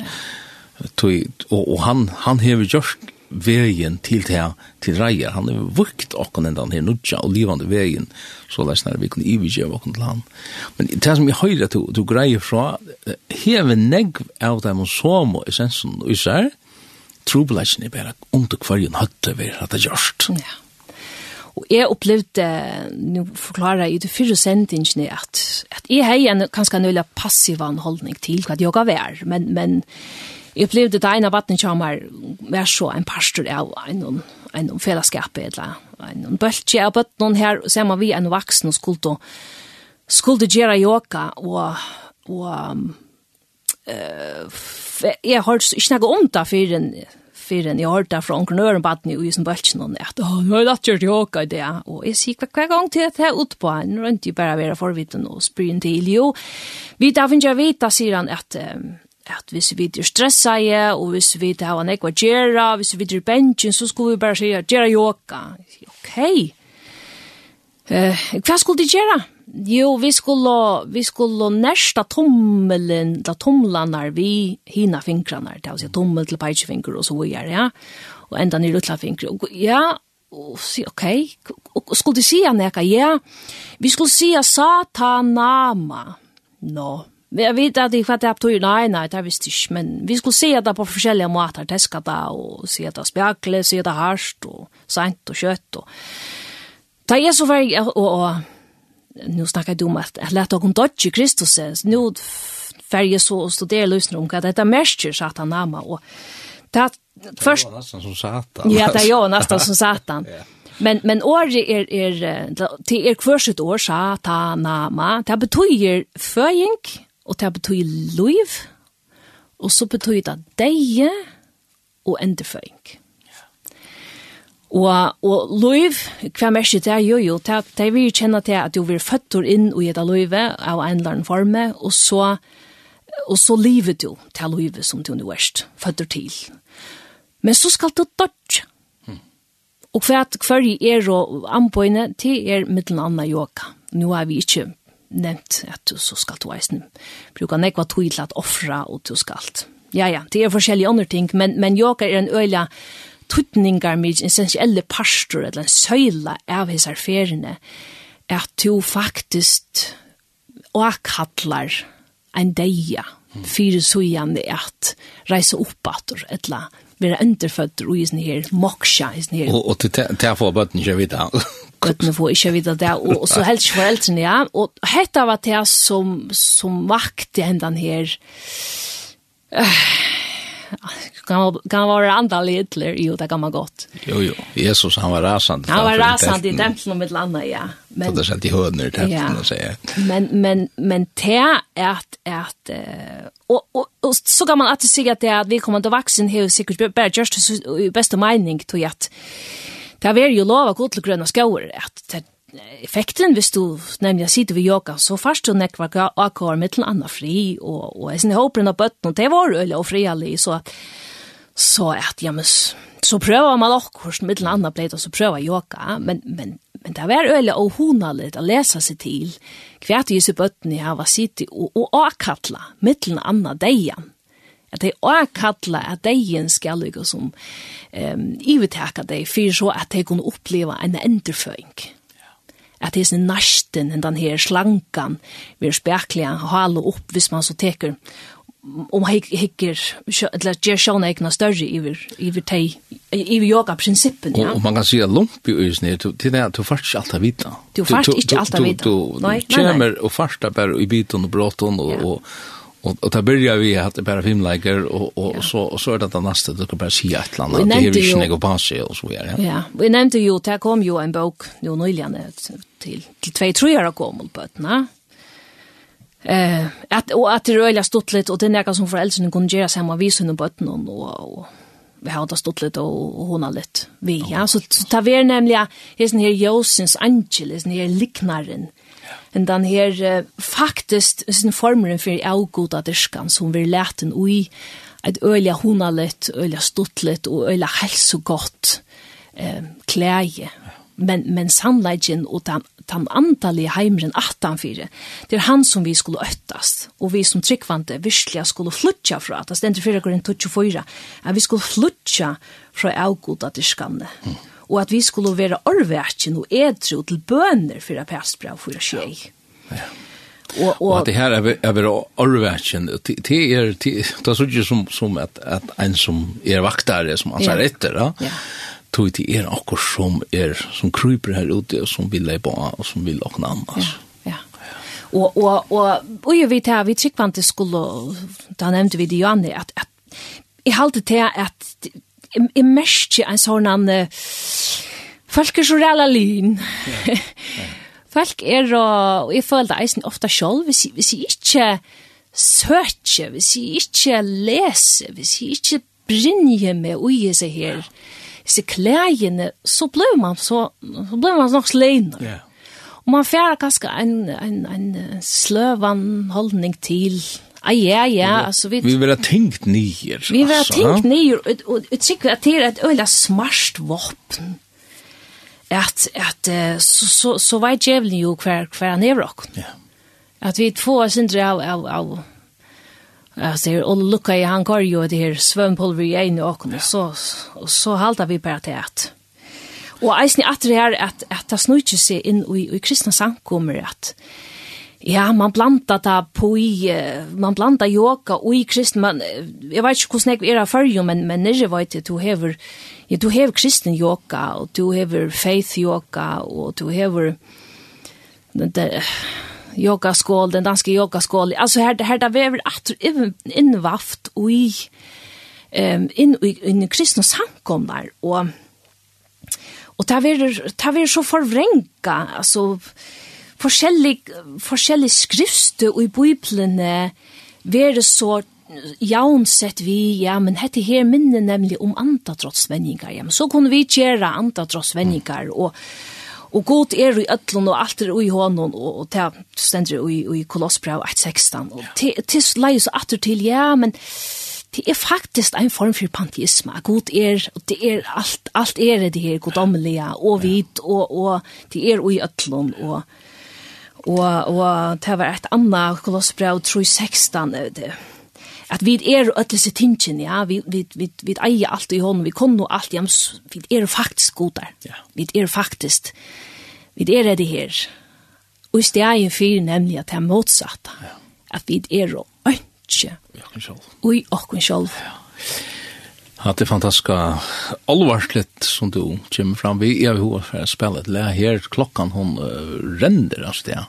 A: og, og han, han hever gjørst vegen til til til reier. Han hever vukt okkon enda han her nudja og livande vegen, så lest vi kunne ivigjøve okkon til han. Men det som jeg høyre at du greier fra, hever negv av dem og som og essensen og især, trobladjen er bare under kvarjen høtte vi hadde gjørst.
B: Ja. Og jeg opplevde, nå forklarer jeg i det fyrre sendingene, at, at jeg har en ganske nøyla passiv anholdning til hva jeg var, men, men jeg opplevde det ene vattnet som var, er så en pastor av en, en fellesskap, eller en bølge av bøttene her, ser man vi en vaksen og skulle, skulle gjøre yoga, og, og uh, jeg har ikke noe om det for en fyrir en jeg hørte fra onkron øren baden i uisen bøltsen og at åh, nå har jeg latt gjort jokka i det og jeg sier hver gang til at jeg ut på han rundt jo bare være forvitten og spyr til jo vi da finner jeg vita sier han at at hvis vi er stressa i, og hvis vi har en ekva gjerra, hvis vi er bensin, så skulle vi bare sier gjerra jokka. Ok, uh, hva skulle de gjerra? Jo, vi skulle, vi skulle närsta tommelen, da tomlanar vi hina fingrarna, det vill säga tommel till pejtjefinger och så vidare, ja. Och ända ner utla fingrar. Ja, och si, okej. Okay. Och skulle du säga näka, ja. Vi skulle säga satanama. No. Vi vet att det fattar på nej, nej, det visst inte, men vi skulle se det på olika måter, täska det och se det spegel, se det harst och sent och kött och Ta är så var och, och nu snackar du om att, att lätta om dodge i Kristus. Nu färger så och studerar lyssnar om att detta märker satan namma. Och det är först...
A: Det var nästan som satan.
B: Ja, det är nästan som satan. Men men år är er, till er kvörset år satan satanama. Det betyder föring och det betyder liv. Och så betyder det deje och ändeföring. Og, og loiv, hva mersi det er, jo jo, det, det er vi kjenner til at jo vi er føtter inn i et loive av en eller annen forme, og så, og så livet du til loive som du er erst, føtter til. Men så skal du dodge. Mm. Og hva at hver er og anbøyne til er mittelen anna yoga. Nå er vi ikke nevnt at du så skal du eisen bruka nekva tog til at offra og du skal. Ja, ja, det er forskjellige andre ting, men, men yoga er en øyla tutningar med essentielle pastor eller en søyla av hesar ferene at du faktisk åkallar en deia fyrir sujande at reise oppator etla vera underfødder og isen her moksja sånne her.
A: Og, og til til få bøtten ikke vite
B: det. Bøtten får ikke vite det, og, og så helst foreldrene, ja. Og hette var det som, som vakte hendan her, uh, kan vara andra lidler, jo det kan man gott.
A: Jo, jo, Jesus han var rasande.
B: Han var rasande i templen med landa, ja. Men,
A: det satt i hörner i templen och säga.
B: Men, men, men det är att, att och, och, och, så kan man alltid säga att det är att vi kommer till vaxen här och säkert bara just i bästa mening till att det är ju lov att gå till gröna skogar att effekten hvis du nemlig sitter ved yoga, så først du nekvar med til anna fri, og, og jeg sinne håper enn av bøtten, og det var øyla og friallig, så, så at, ja, men, så prøver man akkurat med til anna bleit, og så prøver yoga, men, men, men det var øyla og honalit å lese seg til, hva i disse bøtten jeg var sitter, og, og akkalla mittel anna deian, at de åkalla at deien skal lykke som um, ivetaka deg, for så at de kunne oppleva en enderføyng at det er sin nasten, den her slankan, vi er spekliga, hale opp hvis man så teker, om hikker, eller gjør sjåne egna større iver, iver teg, iver yoga-prinsippen, ja.
A: Og man kan sige lump i øysene, til det at du fart ikke alt av vita.
B: Du fart ikke alt av vita.
A: Du kommer og farta bare i biten og bråten og, og Og, og där börjar vi at det bara filmlägger och og, ja. så og så er det det nästa det ska bara se
B: ett
A: annet, det
B: är
A: ikke
B: snägg
A: och passe og så vidare. Ja.
B: ja, vi nevnte jo, det kom jo en bok nu nyligen til till två tre år kom på ötna. Eh, at, og at det rörliga stått litt, og det er något som foreldrene föräldrarna kunde göra samma vis under botten og, og vi har da stått litt og, och hona litt Vi ja, så tar vi nämligen hesen här Josens Angeles, den her liknaren. Men den her uh, faktisk sin formeren for avgoda dyrskan som vi leten ui, et øyla hunalett, øyla stuttlett og øyla helsegott eh, klæje. Men, men sannleggen og den, den andalige heimren 18-4, det er han som vi skulle øttast, og vi som tryggvante virkelig skulle flutja fra, det stender 4 grunn 24, at vi skulle flutja fra avgoda dyrskanne. Mm og at vi skulle være orvætjen og edru til bøner for apastbra for å skje. Ja. Og,
A: og, og det her er, er bare orvætjen, det er, det er så ikke som, som at, at en som er vaktare, som han sier etter, da.
B: Ja
A: tog det er akkur som er, som kryper her ute, og som vil leipa, og som vil åkna annars.
B: Ja og og og og jeg vet her vi trykkvant til skulle da nevnte vi det Janne at, at jeg halte til at jeg merker en sånn an, folk er så reala lyn. folk er, og jeg føler det eisen ofta selv, hvis, hvis jeg ikke søker, hvis jeg ikke leser, hvis jeg ikke brinjer med ui seg her, disse klæjene, så blir man så, så blir man nok sleiner.
A: Ja.
B: Og man fjerde kanskje en, en, en sløvan holdning til Ah, ja, ja, altså vi...
A: Vi vil ha tenkt nyer.
B: Vi vil ha
A: tänkt
B: nyer, og jeg tycker at det er et øyla smart vapen. At, att så, så, så var djävulen ju hver kvar han er rock.
A: Ja.
B: At vi två oss inte av, av, av Alltså, och lucka i han går ju det här svömpulver i en och så, och så haltar vi bara till att. Och eisen i att det här att, att det snurrar sig in i, i kristna samkommer att Ja, man blanda ta på i, man blanda yoga og i kristen, man, jeg vet ikke hvordan jeg er av men, men nere vet jeg, du hever, ja, du hever kristen yoga, og du hever faith yoga, og du hever, den der, yogaskål, den danske yogaskål, altså her, her da vever at innvaft og i, um, inn i, inn i kristne samkomnar, og, og ta vever, ta vever så forvrenka, altså, forskjellig, forskjellig skrifste i biblene være så jaunsett vi, ja, men hette her minne nemlig om andadrottsvendinger, ja, men så kunne vi gjøre andadrottsvendinger, og Og god er i ötlun og alt er i hånden og, og det stender i, i kolossbrev 1.16. og det leier så atter til, ja, men det er faktisk en form for panteisme. God er, og det er alt, alt er det her godommelige og vit og, og det er i ötlun og, og Og, og det var et annet kolossbrev, tror jeg, 16, det at vi er ötlese tingen, ja, vi, vi, vi, vi eier alt i hånden, vi kan nå alt ja, vi er faktisk godar,
A: ja.
B: vi er faktisk, vi er det her, og i stegen fyrir nemlig at det er motsatt,
A: ja.
B: at vi er ønske, og i åkken selv.
A: Ja at det fantastisk alvarsligt som du kommer fram vid är for å spille spelet le her. klockan hon uh, ränder alltså det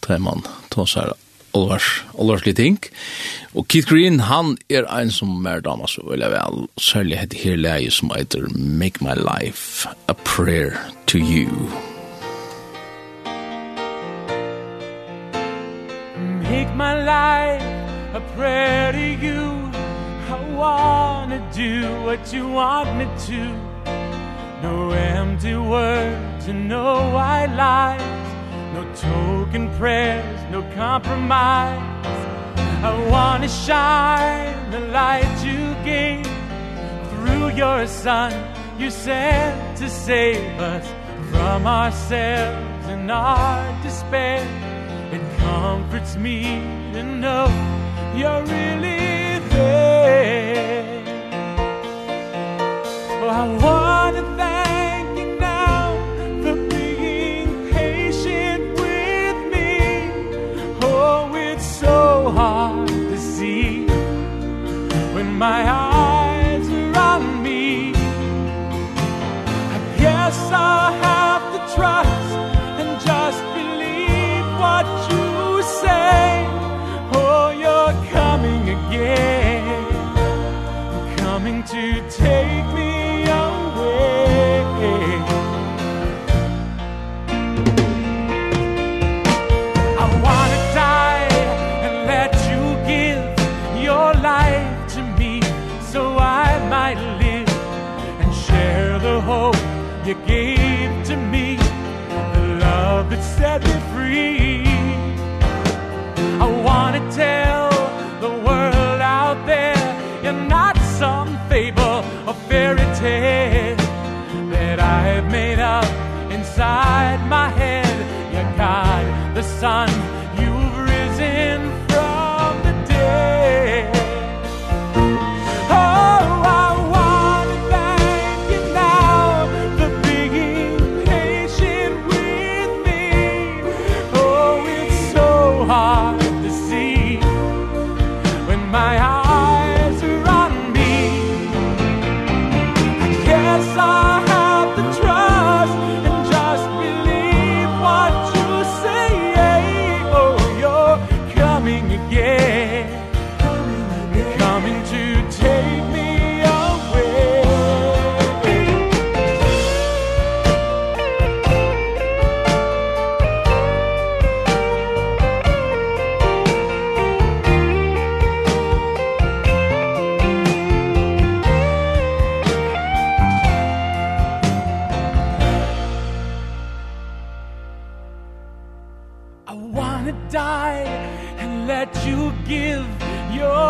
A: Tre man tar seg alvars, alvarslige ting. Och Keith Green han är en som mer damas så vill jag väl sälja heter här läge som heter Make My Life a Prayer to You.
D: Make my life a prayer to you. I wanna do what you want me to. No empty words and no white lies. No token prayers, no compromise. I wanna shine the light you gave. Through your son you sent to save us From ourselves and our despair. It comforts me to know you're really day Well, I want to thank you now For being patient with me. Oh, it's so hard to see When my eyes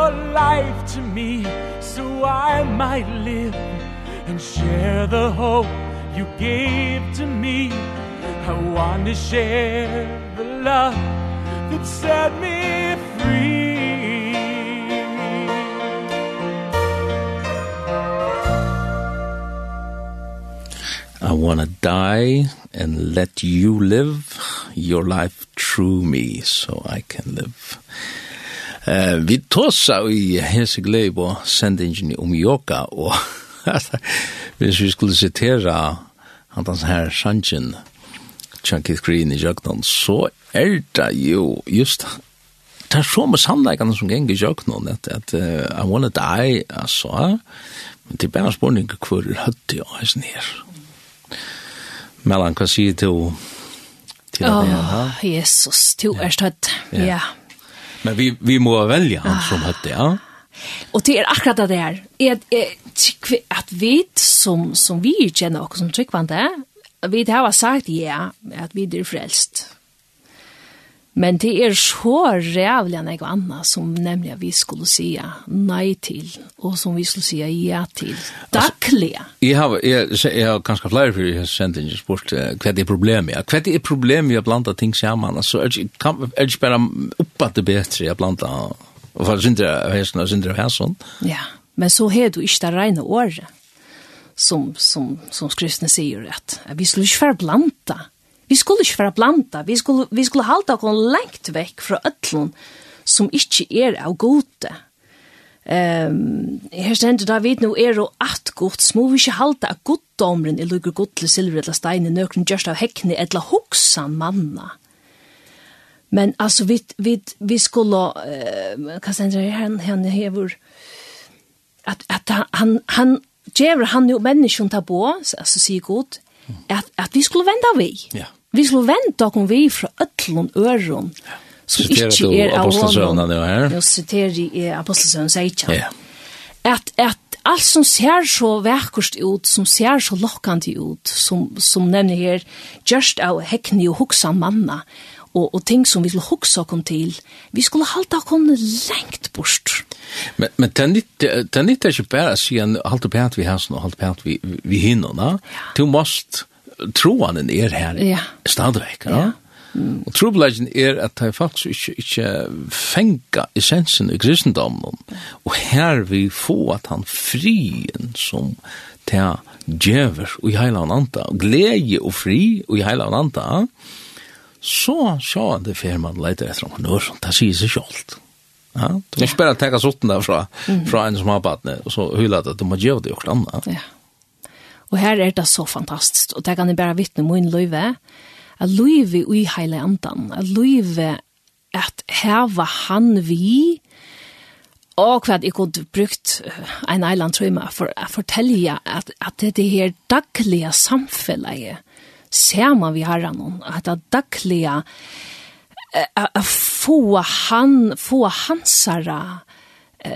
D: your life to me so I might live and share the hope you gave to me I
C: want to share the love that set me free
A: I want to die and let you live your life through me so I can live. Eh, vi tossa i hese glei på sendingen om yoga, og hvis vi skulle citera hans her sanjen, Chunky Green i Jøgnon, så er det jo just det er så med sannleikene som geng i Jøgnon, at, at uh, I wanna die, altså, men det er bare spørning hvor høtti og hans her. Mellan, hva sier du til det?
B: Åh, Jesus, du er støtt,
A: ja.
B: Yeah.
A: Men vi, vi må välja han som hette, ja.
B: Og det er akkurat det der. Jeg, vi at vi som, som vi kjenner oss som tryggvande, vi har sagt ja, at vi er frelst. Men det er så rævlig enn jeg og Anna som nemlig vi skulle si nei til, og som vi skulle si ja til, daglig.
A: Jeg har, jeg, jeg har ganske flere for jeg har sendt inn spurt uh, hva er problemet. Ja? Hva er problemet med å blanda ting sammen? Altså, er det ikke bare oppa det bedre å blanda, og for syndre av hæsen og syndre av hæsen?
B: Ja, men så har du ikke det regne året, som, som, som skristene sier, at vi skulle ikke være blanda. Vi skulle ikke være blanda, vi skulle, vi skulle halda oss lengt vekk fra ødlun som ikke er av gode. Um, her stender da vi nå er og at godt, må vi ikke halda at goddomren er lukker godt til silver eller stein, nøkron gjørst av hekkene, eller hoksan manna. Men altså, vi, vi, vi skulle, uh, hva stender det her, han hever, at, at han, han, han, Gjever han jo menneskjon ta på, altså sier god, at, at vi skulle venda vi.
A: Ja.
B: Vi skulle vende okken vi fra øtlån øron. Ja.
A: Som
B: ikke er av
A: Apostelsøvnen nå her?
B: Jeg siterer i apostelsøvnen, sier ikke.
A: Ja.
B: At, at allt som ser så verkost ut, som ser så lockande ut, som, som nämner här, just av häckning och huxan manna, og, og ting som vi skulle hugsa kom til, vi skulle halda kon lengt bort.
A: Men, men det er ikke bare å si en halte på at vi hæsen og halte på at vi, vi hinner, ja. du måst troanen er her
B: ja.
A: stadigvæk, ja. ja. Mm. Og trobladjen er at det faktisk ikke, ikke fenga essensen i kristendommen, og her vi få at han frien som til djever og i heila og glede og fri og i heila og så sjå det fer man leiter etter entreprenør, det sier seg sjølt. Ja, du må bare tenke sotten der fra, fra en som har badne, og så hyller det du må gjøre det jo annet.
B: Ja. Og her er det så fantastisk, og det kan jeg bare vittne min løyve, at løyve i hele andan, at løyve at heva han vi, og hva jeg kunne brukt en eiland trøyma for å fortelle at, at det er det her daglige samfunnet man vi herran hon att dagliga att få han få hansara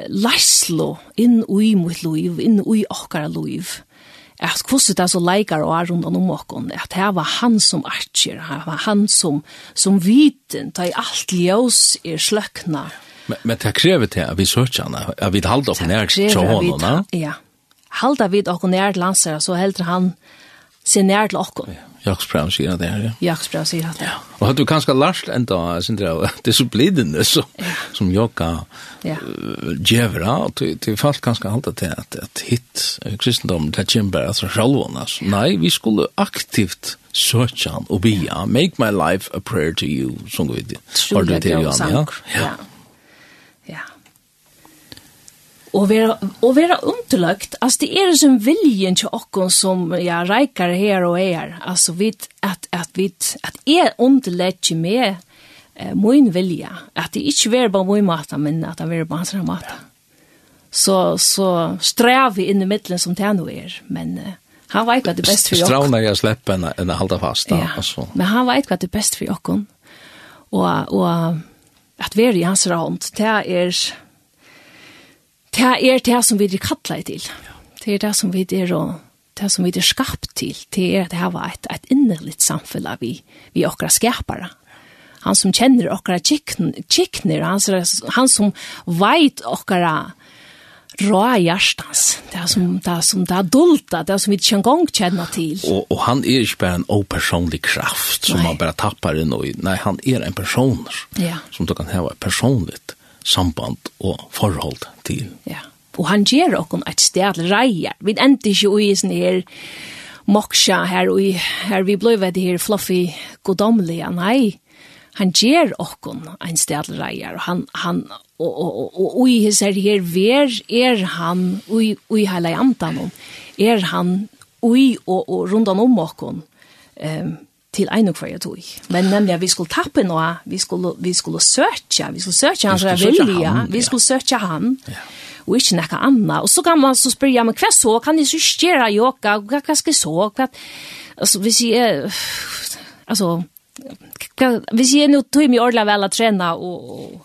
B: Laslo inn ui mot loiv, inn ui okkara loiv. At kvossi det så leikar og er rundan om okkon, at det var han som archer, det var han som, som viten, ta i alt ljós er sløkna.
A: Men, men det krever til at vi sørger henne, at vi halda okkon nær til hånden, ja?
B: Ja, halda vi okkon nær til så heldur han se nær til okkur.
A: Ja. Jaksbrev sier det her, ja.
B: Jaksbrev sier at det. Ja.
A: Og hadde du kanskje lært enda, Sindre, av disiplinene som, som jokka
B: ja.
A: uh, djevra, og til, til falt kanskje halte til at, at hit kristendommen kommer bare altså sjalvån, altså. Nei, vi skulle aktivt søke han og bia, make my life a prayer to you, som vi har du til Johan, ja.
B: Ja. ja. och vera og vera underlagt alltså det är det som viljen till oss som ja reikar här och er. Alltså vid att att vid att är underlägg med eh, min vilja. Att det inte vara på min mata men att det vara på hans mata så så strev vi inn i mitten som det nå er. Men eh, han vet vad det bäst för
A: jag strävar jag släpper en en halda fast
B: ja,
A: altså.
B: Men han vet vad det bäst för jag och och att vara i hans hand det är det er det som vi er kattlet til. Det er det som vi er og det som vi er skapt til, det er at det var et, et innerligt samfunn vi, vi okra skapare. Han som kjenner okra kikner, han, han som veit okra rå hjärtans. Det är som det är som det adulta, det är som vi inte en gång känner till.
A: og och han er ikke bare en opersonlig kraft som
B: Nei.
A: man bare tappar inn i. Nei, han er en person
B: ja.
A: som du kan ha personligt samband og forhold til.
B: Ja, og han gjør okkur et sted reier. Vi endte ikke i sånn her moksja her, og her vi ble ved her fluffy godomlige, nei. Han gjør okkur en sted reier, og han, han og, og, og, og i his her her ver er han, og i hele andan, er han, og, og, og rundan om okkur. um, till en och för tog. Men nemlig at vi skulle tappe noe, vi skulle vi skulle söka, vi skulle söka hans vilja, vi skulle söka han. Ja. Och inte näka anna. Og så kan man så spyrja, men hva så kan jeg så göra yoga, hva skal jeg så, hva, vad alltså vi altså, hva, hvis jeg nå tog mig ordla väl att träna og,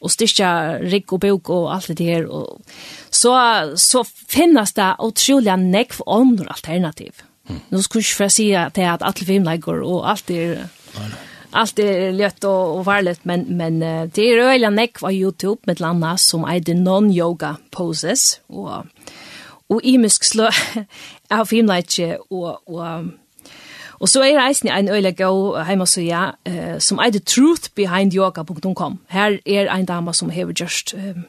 B: og styrka rigg og bok og alt det her, og, så så finnes det utrolig nekv andre alternativ. Nu skulle jag för säga att det är att alla filmlägger och allt är allt är lätt och, och varligt men men det är öliga neck på Youtube med landa som är de non yoga poses och och i musk slå av filmlägger och och Og så er reisen en øyla go hemma så ja, eh som är the truth behind yoga.com. Her er en dama som har just um,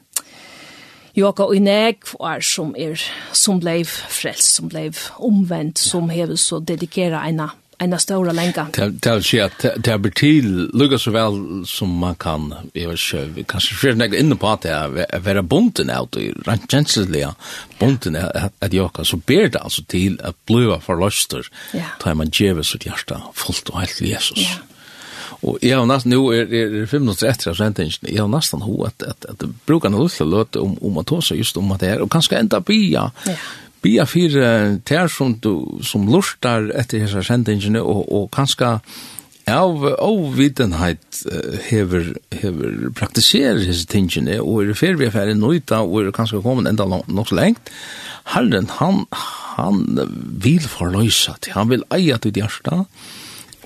B: Joka og nek var som er som blev frelst, som blev omvendt, som hever så dedikera ena ena stora länka.
A: Det vill säga att det blir till lugga så väl som man kan. Jag vet inte, vi kanske fler nägga inne på att det är vara bunten ut och rent känsliga bunten att jag så ber det alltså till att bliva förlöster.
B: Ja.
A: Tar man ger ut hjärta fullt och helt Jesus.
B: Ja.
A: Og jeg har nesten, nå er det fem minutter etter av sendingen, jeg har nesten ho at, at, at brukerne lukkla løte om, om at seg just om at det er, og kanskje enda bia,
B: ja.
A: bia fire ter som, du, som lustar etter hese sendingene, og, og kanskje av avvidenhet hever, hever praktiserer hese tingene, og er fer vi er ferdig nøyta, og er kanskje kommet enda nok så lengt, Herren, han, han vil forløysa til, han vil eia til hjertet,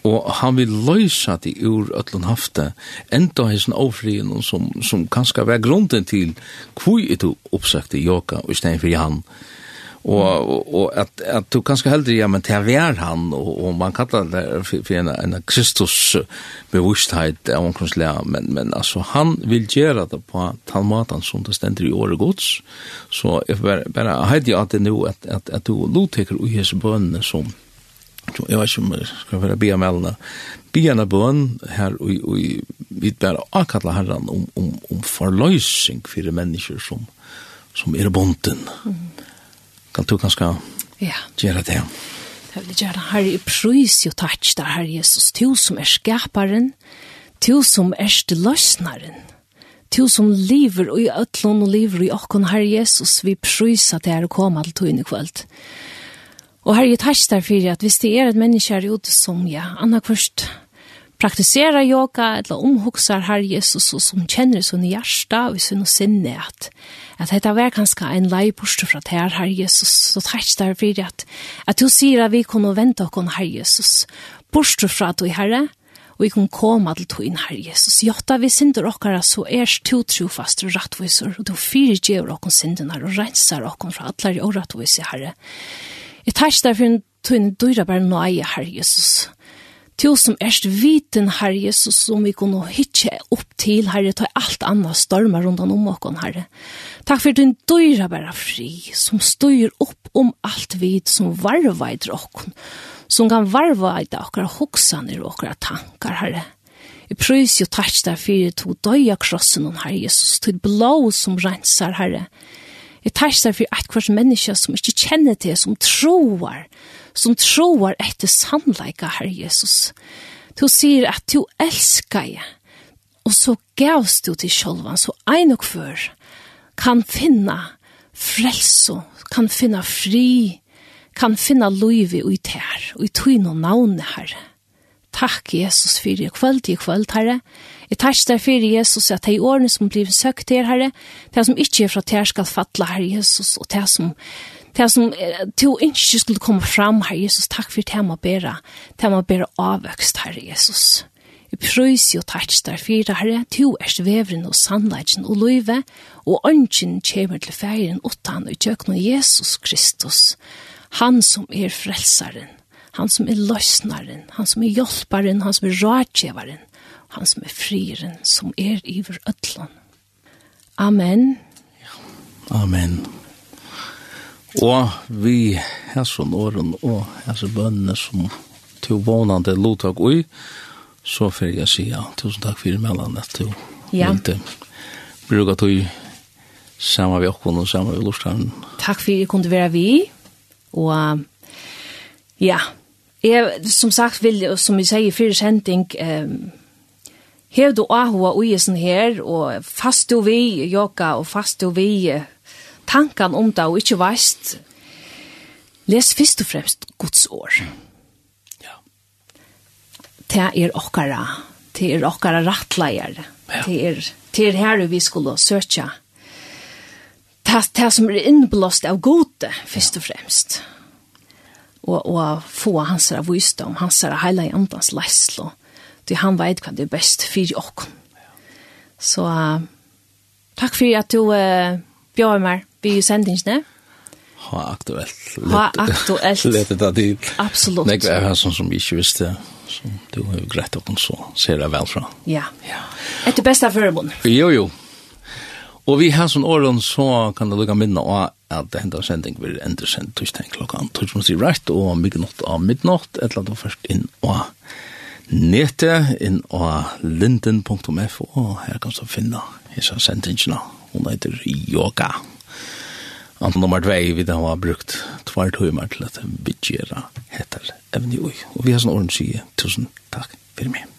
A: og han vil løysa det ur ötlun hafta, enda hessen avfrien som, som kanskje var grunden til hvor er du oppsøkte Joka og stein for han. Og, og, og at, at du kanskje heldre, ja, men til er han, og, og man kallar det for, for en, en Kristus bevustheit av omkringslega men, men altså, han vil gjøre det på talmatan som det stender i året gods, så jeg bare, bare heidi at det nå at, at, at du lovteker ui hese bønene som, jeg vet ikke om jeg skal være bia med alle, bia med bøn her, og vi bare akkatla herren om, om, om forløsning for mennesker som, som er bonden. Kan du kanskje
B: ja.
A: gjøre det?
B: Jeg vil gjøre herre i prøys jo takk der, Herre Jesus, du som er skaparen, du som er løsnaren, du som lever i øtlån og lever i okken, Herre Jesus, vi prøyser til å komme alt og inn i kveld. Ja Og her er jo tæst derfor at hvis det er et menneske her ute som, ja, anna først praktiserer yoga, eller omhugsar her Jesus, og som kjenner sin hjärsta og sin sinne, at, at dette var kanskje en lei bort fra det her, her Jesus, så tæst derfor at, at du sier at vi kunne vente oss, her Jesus, bort fra du, herre, og vi kan komme til to inn her, Jesus. Jotta vi synder okkara, så er to trofast og rattviser, og du fyrer gjør okkon syndene og renser okkon fra atler i og rattviser. Herre. Jeg takk deg for en tunn dyra bare nøye, Herre Jesus. Til som erst viten, Herre Jesus, som vi kunne hitje opp til, Herre, ta alt annet stormer rundt om oss, Herre. Takk for din dyra bare fri, som styr opp om alt vid, som varveider oss, som kan varveide åkker hoksaner og åkker tankar, Herre. Jeg prøys jo takk deg for to døya krossen, Herre Jesus, til blå som rensar, Herre. Herre Jeg tar seg for at hver menneske som ikke kjenner til, som troar, som troar etter sannleika, Herre Jesus. Du sier at du elskar jeg, og så gavst du til sjolvan, så ein og før kan finna frelso, kan finna fri, kan finna loivi og i tær, og i tøyno navne, Herre. Takk, Jesus, for i kveld, i kveld, Herre. Herre Jeg tar der for Jesus at de årene som blir søkt til herre, det som ikke er fra til skal fatle herre Jesus, og det som Det som to ikke skulle komme fram, Herre Jesus, takk for det må bæra, det må bæra avvøkst, Herre Jesus. Jeg prøys jo takk der fire, Herre, to er veveren og sannleggen og løyve, og ønsken kommer til feiren utan og tjøkken Jesus Kristus, han som er frelsaren, han som er løsnaren, han som er hjelparen, han som er rådgjevaren, han som er frieren, som er i vår ødlan. Amen.
A: Amen. Og vi her sånn åren og her som bønene som to vånande lotak ui, så får jeg si ja, tusen takk for mellom at du
B: ja.
A: ville bruke at du sammen vi okken og sammen med lortan.
B: Takk for jeg kunne være vi, og ja, jeg, som sagt vil, som vi sier, fyrir sending, eh, um, Hev du ahua uisen her, og fast du vi joka, og fast du vi tankan om det, og ikkje veist, les først og fremst Guds år.
A: Ja.
B: Det er okkara, det er okkara rattleier,
A: ja.
B: det er, det er her vi skulle søtja. Det, det som er innblåst av gode, først og fremst. Og, og få hans visdom, hans heilige andans leislo. Ja Du han vet hva det er best for dere. Så uh, takk for at du uh, bjør meg ved sendingsne.
A: Ha aktuelt.
B: Ha aktuelt.
A: Lete det til.
B: Absolutt.
A: Det er sånn som ikke visste som du har greit opp så ser jeg vel fra.
B: Ja.
A: ja.
B: Etter beste forbund.
A: Jo, jo. Og vi har sånn åren så kan det lukka minne av at det hendte sending blir endre sendt tusen klokka tusen klokka tusen klokka tusen klokka av klokka et eller annet først inn og nete inn av linden.f og her kan du finne hese sendingene. Hun heter Yoga. Anton nummer 2, vi da har brukt tvær timer til at vi gjør etter evne i Og vi har sånn ordentlig tusen takk for meg.